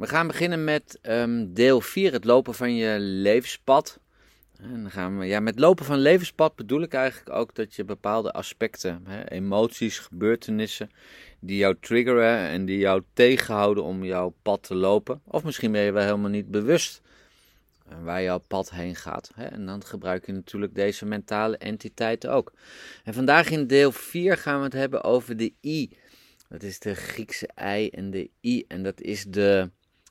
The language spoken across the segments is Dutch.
We gaan beginnen met um, deel 4, het lopen van je levenspad. En dan gaan we, ja, met lopen van levenspad bedoel ik eigenlijk ook dat je bepaalde aspecten, hè, emoties, gebeurtenissen, die jou triggeren en die jou tegenhouden om jouw pad te lopen. Of misschien ben je wel helemaal niet bewust eh, waar jouw pad heen gaat. Hè? En dan gebruik je natuurlijk deze mentale entiteiten ook. En vandaag in deel 4 gaan we het hebben over de I. Dat is de Griekse I en de I. En dat is de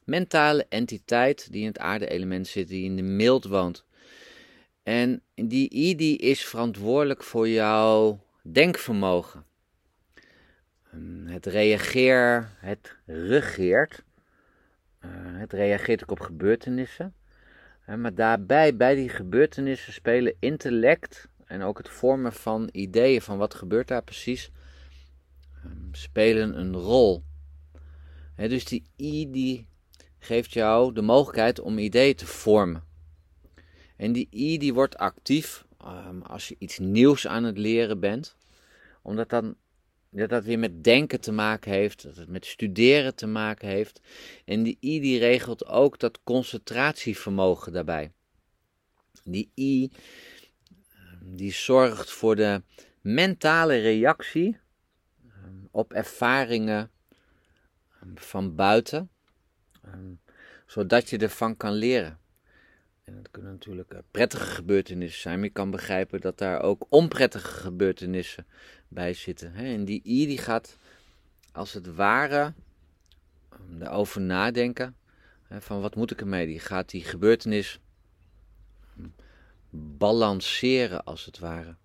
mentale entiteit die in het aarde-element zit, die in de mild woont. En die I die is verantwoordelijk voor jouw denkvermogen. Ehm, het reageert, het regeert. Uh, het reageert ook op gebeurtenissen. maar daarbij, bij die gebeurtenissen, spelen intellect en ook het vormen van ideeën van wat gebeurt daar precies, um, spelen een rol. dus die I die geeft jou de mogelijkheid om ideeën te vormen. En die I die wordt actief um, als je iets nieuws aan het leren bent, omdat dan dat dat weer met denken te maken heeft, dat het met studeren te maken heeft. En die I die regelt ook dat concentratievermogen daarbij. Die I ehm, die zorgt voor de mentale reactie ehm, op ervaringen van buiten, zodat je ervan kan leren. En dat kunnen natuurlijk eh, prettige gebeurtenissen zijn, maar je kan begrijpen dat daar ook onprettige gebeurtenissen bij zitten. En die I die gaat als het ware erover nadenken van wat moet ik ermee. Die gaat die gebeurtenis balanceren als het ware.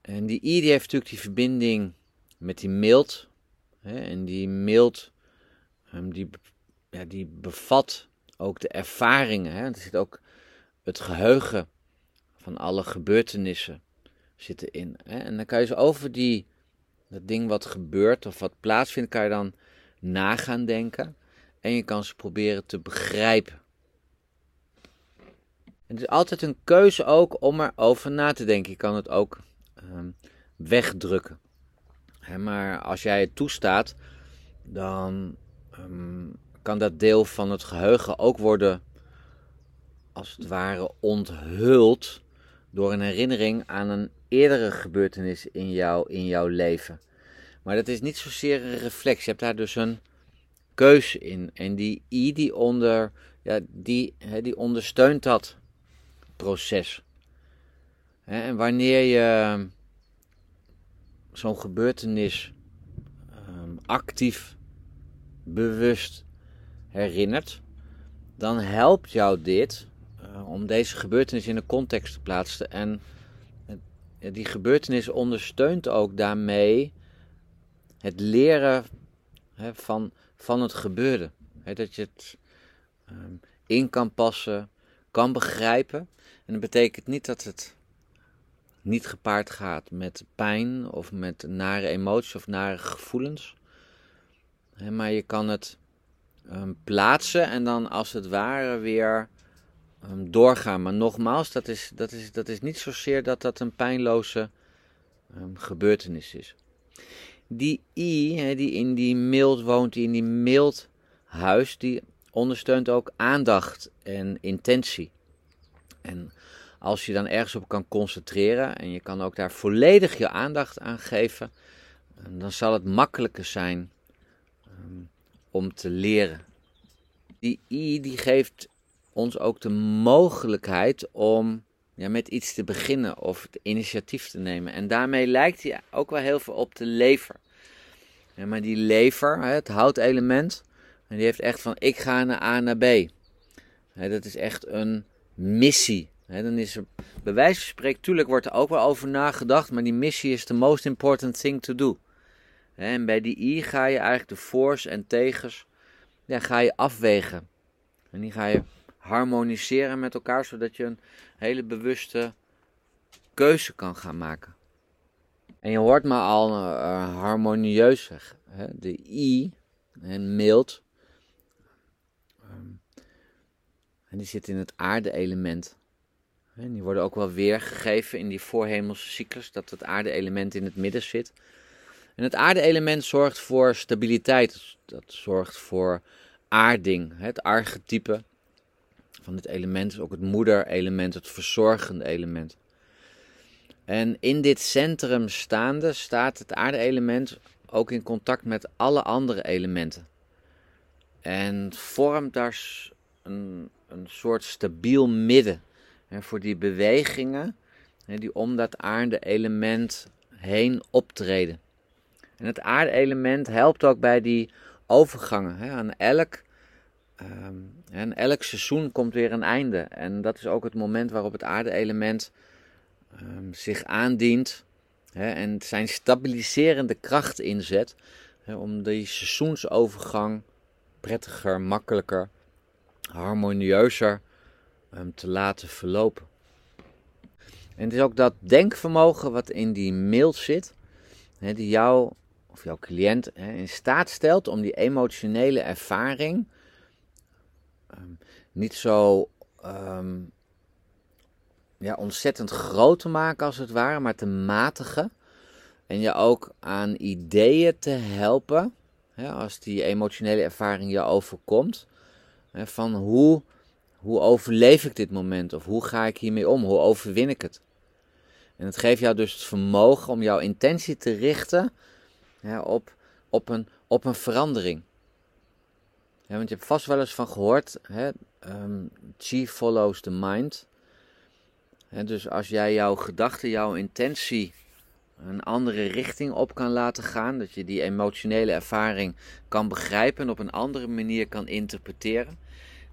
En die I die heeft natuurlijk die verbinding met die mild. En die mild ehm, die, ja, die bevat ook de ervaringen. Hè? Er zit ook het geheugen van alle gebeurtenissen zitten in. Hè? En dan kan je zo over die, dat ding wat gebeurt of wat plaatsvindt, kan je dan nagaan denken. En je kan ze proberen te begrijpen. Het is altijd een keuze ook om erover na te denken. Je kan het ook ehm, wegdrukken. maar als jij het toestaat, dan ehm, kan dat deel van het geheugen ook worden, als het ware, onthuld door een herinnering aan een eerdere gebeurtenis in, jou, in jouw leven. Maar dat is niet zozeer een reflex. Je hebt daar dus een keuze in. En die I die, onder, ja, die, die ondersteunt dat proces. En wanneer je zo'n gebeurtenis um, actief, bewust herinnert, dan helpt jou dit uh, om deze gebeurtenis in een context te plaatsen. En die gebeurtenis ondersteunt ook daarmee het leren van, van het gebeurde. dat je het um, in kan passen, kan begrijpen. En dat betekent niet dat het niet gepaard gaat met pijn of met nare emoties of nare gevoelens. maar je kan het um, plaatsen en dan als het ware weer um, doorgaan. Maar nogmaals, dat is, dat, is, dat is niet zozeer dat dat een pijnloze um, gebeurtenis is. Die I, die in die mild woont, die in die mild huis, die ondersteunt ook aandacht en intentie. En als je dan ergens op kan concentreren en je kan ook daar volledig je aandacht aan geven, dan zal het makkelijker zijn om te leren. Die I die geeft ons ook de mogelijkheid om ja, met iets te beginnen of het initiatief te nemen. En daarmee lijkt hij ook wel heel veel op de lever. Ja, maar die lever, het houtelement, die heeft echt van ik ga naar A naar B. dat is echt een missie. dan is er, bij wijze van spreken, tuurlijk wordt er ook wel over nagedacht, maar die missie is the most important thing to do. En bij die I ga je eigenlijk de voor's en tegens ja, ga je afwegen. En die ga je harmoniseren met elkaar, zodat je een hele bewuste keuze kan gaan maken. En je hoort me al uh, harmonieus zeggen. De I, en mild, um, en die zit in het aarde-element. En die worden ook wel weergegeven in die voorhemelse cyclus, dat het aarde-element in het midden zit. En het aarde-element zorgt voor stabiliteit. Dat zorgt voor aarding, het archetype van dit element is ook het moederelement, het verzorgende element. En in dit centrum staande staat het aardeelement ook in contact met alle andere elementen. En vormt daar een, een soort stabiel midden voor die bewegingen die om dat aarde-element heen optreden. En het aardeelement helpt ook bij die overgangen. Hè. Aan elk, um, elk seizoen komt weer een einde. En dat is ook het moment waarop het aardeelement um, zich aandient hè, en zijn stabiliserende kracht inzet hè, om die seizoensovergang prettiger, makkelijker, harmonieuzer um, te laten verlopen. En het is ook dat denkvermogen wat in die mail zit, hè, die jou of jouw cliënt in staat stelt om die emotionele ervaring um, niet zo um, ja, ontzettend groot te maken als het ware, maar te matigen. En je ook aan ideeën te helpen, hè, als die emotionele ervaring je overkomt, hè, van hoe, hoe overleef ik dit moment of hoe ga ik hiermee om, hoe overwin ik het. En het geeft jou dus het vermogen om jouw intentie te richten op, op, een, op een verandering. want je hebt vast wel eens van gehoord, hè, um, follows the mind. dus als jij jouw gedachte, jouw intentie een andere richting op kan laten gaan, dat je die emotionele ervaring kan begrijpen en op een andere manier kan interpreteren.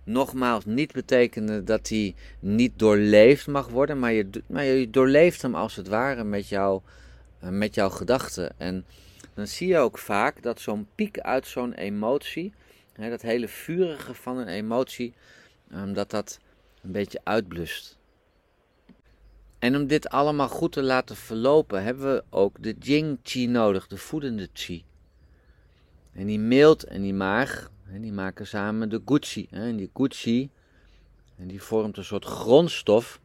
Nogmaals, niet betekenen dat die niet doorleefd mag worden, maar je, maar je doorleeft hem als het ware met, eh, met jouw gedachten. En dan zie je ook vaak dat zo'n piek uit zo'n emotie, hè, dat hele vurige van een emotie, um, dat dat een beetje uitblust. En om dit allemaal goed te laten verlopen, hebben we ook de Jing Chi nodig, de voedende Chi. En die mild en die maag, die maken samen de Gucci. En die Gucci, en die vormt een soort grondstof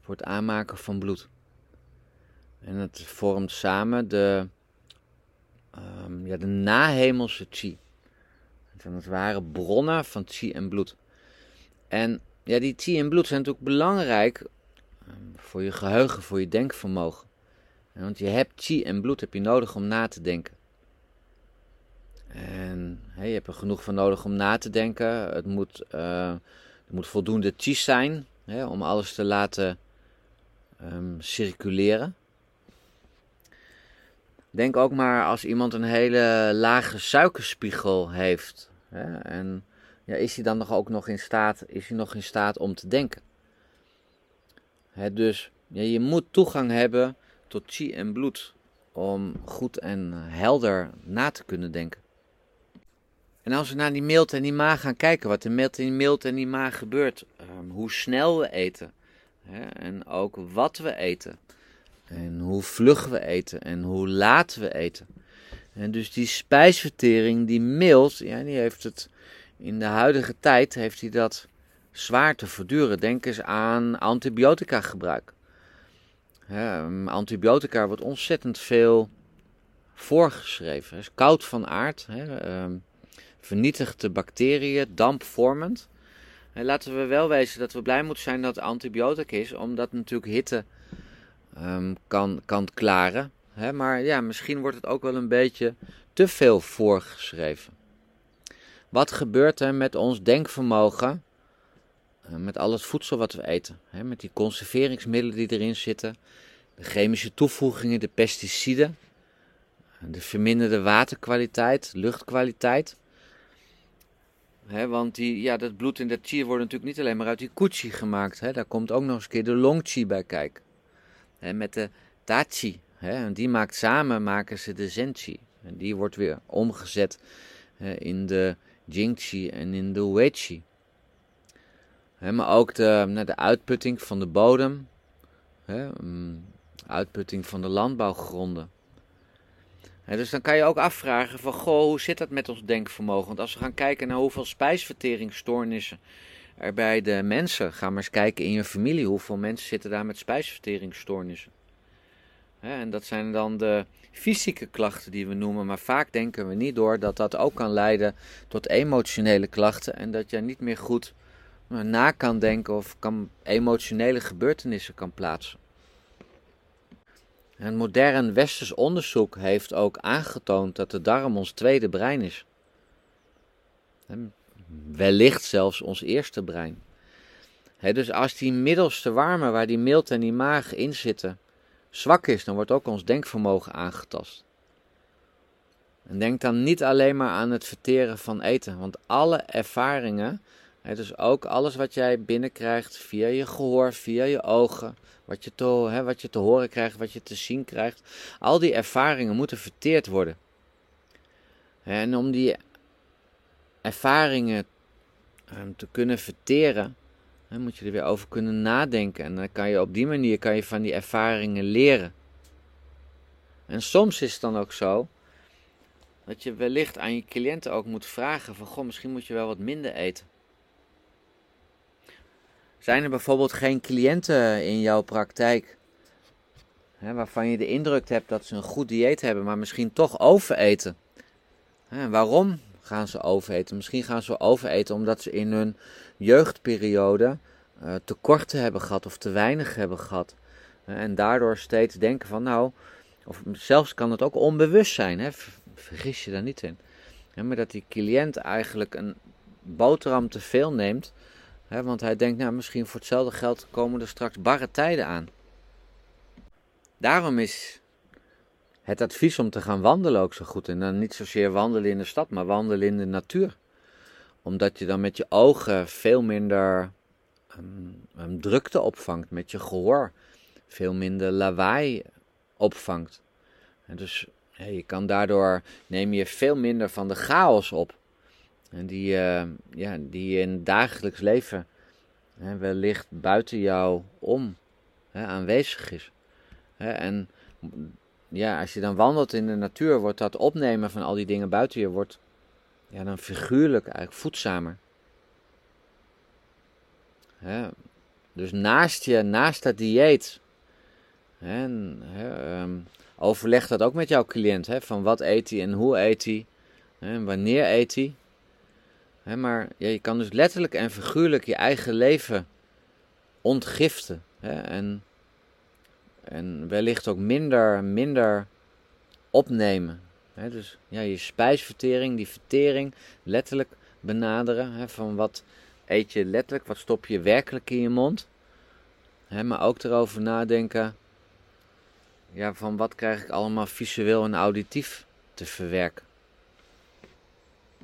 voor het aanmaken van bloed. En het vormt samen de um, ja, de nahemelse chi. Het zijn het ware bronnen van chi en bloed. En ja, die chi en bloed zijn natuurlijk belangrijk um, voor je geheugen, voor je denkvermogen. Want je hebt chi en bloed heb je nodig om na te denken. En je hebt er genoeg van nodig om na te denken. Het moet, er moet voldoende chi zijn hè, om alles te laten um, circuleren. Denk ook maar als iemand een hele lage suikerspiegel heeft. Hè, en ja, is hij dan nog ook nog in staat, is hij nog in staat om te denken? Hè, dus ja, je moet toegang hebben tot chi en bloed om goed en helder na te kunnen denken. En als we naar die mild en die maag gaan kijken, wat er met die mild en die maag gebeurt, um, hoe snel we eten hè, en ook wat we eten. En hoe vlug we eten en hoe laat we eten. En dus die spijsvertering, die mild, ja, die heeft het in de huidige tijd heeft hij dat zwaar te verduren. Denk eens aan antibiotica gebruik. antibiotica wordt ontzettend veel voorgeschreven. Is koud van aard, he, um, vernietigt de bacteriën, dampvormend. En laten we wel wezen dat we blij moeten zijn dat antibiotica is, omdat natuurlijk hitte um, kan, kan klaren. Hè? Maar ja, misschien wordt het ook wel een beetje te veel voorgeschreven. Wat gebeurt er met ons denkvermogen? Uh, met al het voedsel wat we eten. Hè? Met die conserveringsmiddelen die erin zitten. De chemische toevoegingen, de pesticiden. De verminderde waterkwaliteit, luchtkwaliteit. Want die, ja, dat bloed en dat chi wordt natuurlijk niet alleen maar uit die kuchi gemaakt. Daar komt ook nog eens een keer de longchi bij kijken met de tachi. en die maakt samen maken ze de zenchi. En die wordt weer omgezet in de jingchi en in de weichi. maar ook de, nou, de uitputting van de bodem. Mm, uitputting van de landbouwgronden. dus dan kan je ook afvragen van, goh, hoe zit dat met ons denkvermogen? Want als we gaan kijken naar hoeveel spijsverteringsstoornissen er bij de mensen. Ga maar eens kijken in je familie. Hoeveel mensen zitten daar met spijsverteringsstoornissen? En dat zijn dan de fysieke klachten die we noemen, maar vaak denken we niet door dat dat ook kan leiden tot emotionele klachten en dat je niet meer goed nou, na kan denken of kan emotionele gebeurtenissen kan plaatsen. Een modern westers onderzoek heeft ook aangetoond dat de darm ons tweede brein is. Wellicht zelfs ons eerste brein. dus als die middelste warme, waar die milt en die maag in zitten, zwak is, dan wordt ook ons denkvermogen aangetast. En denk dan niet alleen maar aan het verteren van eten, want alle ervaringen, dus ook alles wat jij binnenkrijgt via je gehoor, via je ogen, wat je, te, wat je te horen krijgt, wat je te zien krijgt, al die ervaringen moeten verteerd worden. En om die ervaringen ehm, te kunnen verteren, dan moet je er weer over kunnen nadenken. En dan kan je op die manier kan je van die ervaringen leren. En soms is het dan ook zo dat je wellicht aan je cliënten ook moet vragen van goh, misschien moet je wel wat minder eten. Zijn er bijvoorbeeld geen cliënten in jouw praktijk hè, waarvan je de indruk hebt dat ze een goed dieet hebben, maar misschien toch overeten? Hè, waarom gaan ze overeten? Misschien gaan ze overeten omdat ze in hun jeugdperiode uh, tekorten hebben gehad of te weinig hebben gehad. en daardoor steeds denken van nou, of zelfs kan het ook onbewust zijn, hè? vergis je daar niet in. maar dat die cliënt eigenlijk een boterham te veel neemt, hè, want hij denkt nou misschien voor hetzelfde geld komen er straks barre tijden aan. Daarom is het advies om te gaan wandelen ook zo goed. En dan niet zozeer wandelen in de stad, maar wandelen in de natuur. Omdat je dan met je ogen veel minder um, drukte opvangt, met je gehoor veel minder lawaai opvangt. En dus je kan daardoor neem je veel minder van de chaos op. En die, uh, ja, die in het dagelijks leven hè, wellicht buiten jou om hè, aanwezig is. Hè, en ja, als je dan wandelt in de natuur, wordt dat opnemen van al die dingen buiten je, wordt ja, dan figuurlijk eigenlijk voedzamer. Hè? Dus naast je, naast dat dieet, hè, overleg dat ook met jouw cliënt. Hè, van wat eet hij en hoe eet hij, en wanneer eet hij. Maar ja, je kan dus letterlijk en figuurlijk je eigen leven ontgiften. En, en wellicht ook minder, minder opnemen. Dus ja, je spijsvertering, die vertering letterlijk benaderen. Van wat, eet je letterlijk, wat stop je werkelijk in je mond. maar ook erover nadenken, ja, van wat krijg ik allemaal visueel en auditief te verwerken.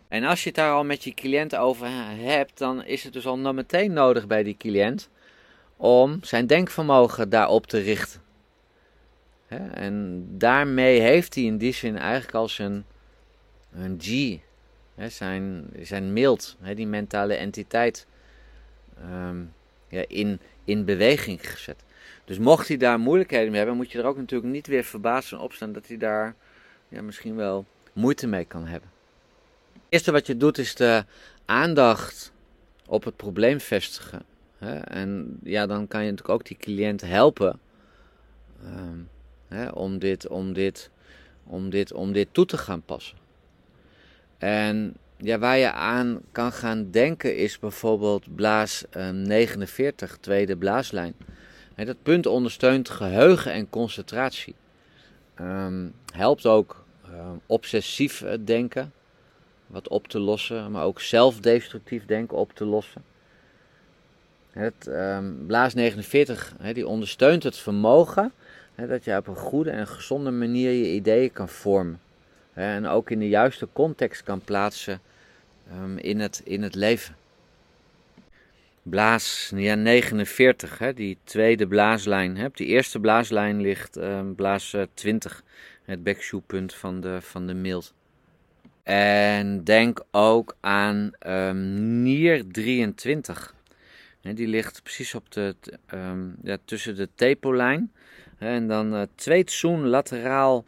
En als je het daar al met je cliënt over hebt, dan is het dus al meteen nodig bij die cliënt om zijn denkvermogen daarop te richten. En daarmee heeft hij in die zin eigenlijk al zijn een G zijn, zijn mild, die mentale entiteit, ehm, ja, in, in beweging gezet. Dus mocht hij daar moeilijkheden mee hebben, moet je er ook natuurlijk niet weer verbaasd van opstaan dat hij daar ja, misschien wel moeite mee kan hebben. Het eerste wat je doet is de aandacht op het probleem vestigen. Hè? En ja, dan kan je natuurlijk ook die cliënt helpen ehm, hè, om, dit, om, dit, om, dit, om dit toe te gaan passen. En ja, waar je aan kan gaan denken is bijvoorbeeld blaas 49, ehm, tweede blaaslijn. dat punt ondersteunt geheugen en concentratie. Ehm, helpt ook ehm, obsessief eh, denken wat op te lossen, maar ook zelfdestructief denken op te lossen. Het blaas 49 die ondersteunt het vermogen dat je op een goede en gezonde manier je ideeën kan vormen en ook in de juiste context kan plaatsen um, in, het, in het leven. Blaas ja, 49, hè, die tweede blaaslijn. Op die eerste blaaslijn ligt um, blaas 20, het backshoepunt van de, van de mild. En denk ook aan um, nier 23. die ligt precies op de, ja, tussen de tepolijn. En dan uh, twee tsoen lateraal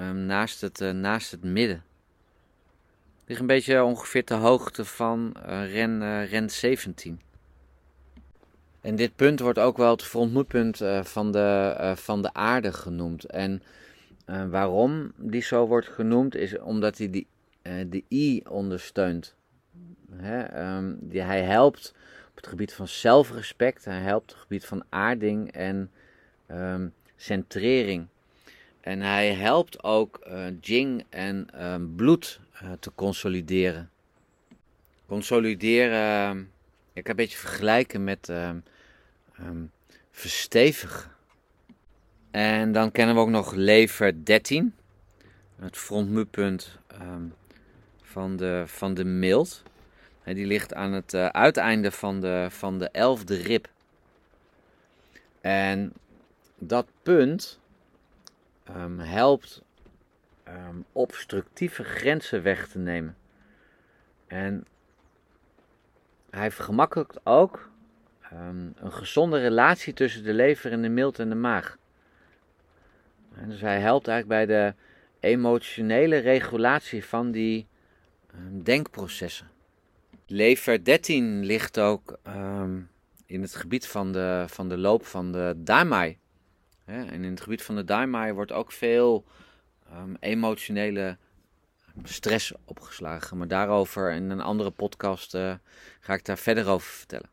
um, naast, het, uh, naast het midden. Ligt een beetje ongeveer ter hoogte van uh, ren, ren 17. En dit punt wordt ook wel het frontmoedpunt van, de, van de aarde genoemd. En waarom die zo wordt genoemd, is omdat hij die, de I ondersteunt. Die, hij helpt op het gebied van zelfrespect, hij helpt op het gebied van aarding en um, centrering. En hij helpt ook Jing en um, bloed te consolideren. Consolideren ik kan een beetje vergelijken met verstevigen. En dan kennen we ook nog lever 13. Het frontmuurpunt um, van, de, van de mild. En die ligt aan het uh, uiteinde van de, van de elfde rib. En dat punt helpt obstructieve grenzen weg te nemen. En hij vergemakkelijkt ook um, een gezonde relatie tussen de lever en de milt en de maag. En dus hij helpt eigenlijk bij de emotionele regulatie van die denkprocessen. Lever 13 ligt ook in het gebied van de, van de loop van de Daimai. En in het gebied van de Daimai wordt ook veel emotionele stress opgeslagen. Maar daarover in een andere podcast uh, ga ik daar verder over vertellen.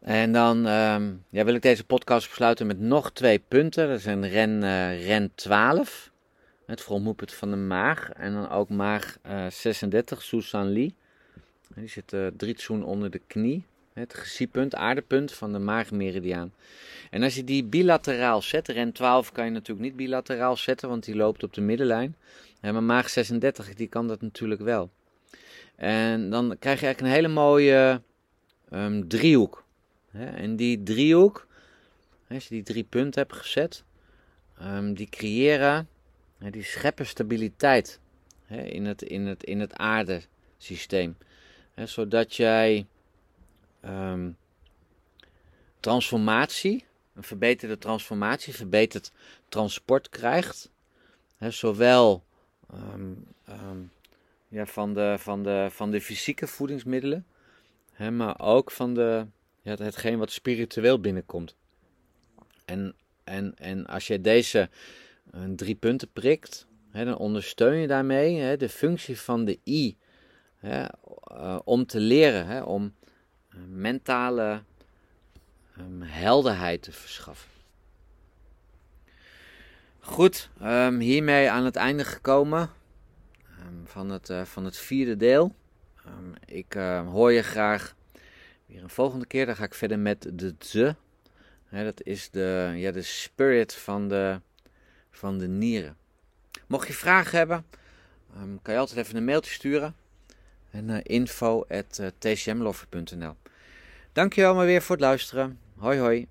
En dan um, ja, wil ik deze podcast besluiten met nog twee punten. Dat zijn ren, uh, ren 12, het vermoepet van de maag. En dan ook maag uh, 36, Susan Lee. Die zit uh, drie tsoen onder de knie. Het gesiepunt, aardepunt van de maagmeridiaan. En als je die bilateraal zet, ren 12 kan je natuurlijk niet bilateraal zetten, want die loopt op de middenlijn. En maar maag 36, die kan dat natuurlijk wel. En dan krijg je eigenlijk een hele mooie um, driehoek. En die driehoek, als je die drie punten hebt gezet, um, die creëren, die scheppen stabiliteit in, het, in, het, in het aardesysteem. Zodat jij um, transformatie, een verbeterde transformatie, verbeterd transport krijgt. zowel um, um, ja, van, de, van, de, van de fysieke voedingsmiddelen, maar ook van de, ja, hetgeen wat spiritueel binnenkomt. En, en, en als je deze uh, drie punten prikt, dan ondersteun je daarmee de functie van de I. Uh, om te leren, om mentale um, helderheid te verschaffen. Goed, um, hiermee aan het einde gekomen um, van, het, uh, van het vierde deel. Ik hoor je graag weer een volgende keer. Dan ga ik verder met de ze. dat is de, ja, de spirit van de, van de nieren. Mocht je vragen hebben, kan je altijd even een mailtje sturen. En uh, info at tcmloffer.nl Dankjewel maar weer voor het luisteren. Hoi hoi.